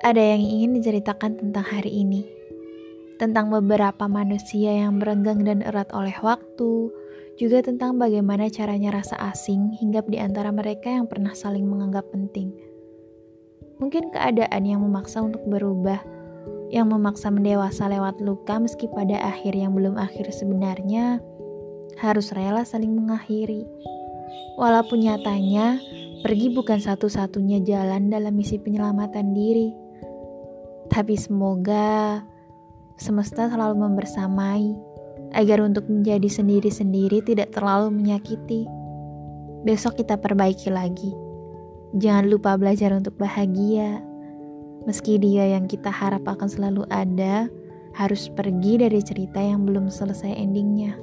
Ada yang ingin diceritakan tentang hari ini, tentang beberapa manusia yang berenggang dan erat oleh waktu, juga tentang bagaimana caranya rasa asing hinggap di antara mereka yang pernah saling menganggap penting. Mungkin keadaan yang memaksa untuk berubah, yang memaksa mendewasa lewat luka meski pada akhir yang belum akhir sebenarnya, harus rela saling mengakhiri. Walaupun nyatanya, pergi bukan satu-satunya jalan dalam misi penyelamatan diri. Tapi semoga semesta selalu membersamai agar untuk menjadi sendiri-sendiri tidak terlalu menyakiti. Besok kita perbaiki lagi. Jangan lupa belajar untuk bahagia. Meski dia yang kita harap akan selalu ada, harus pergi dari cerita yang belum selesai endingnya.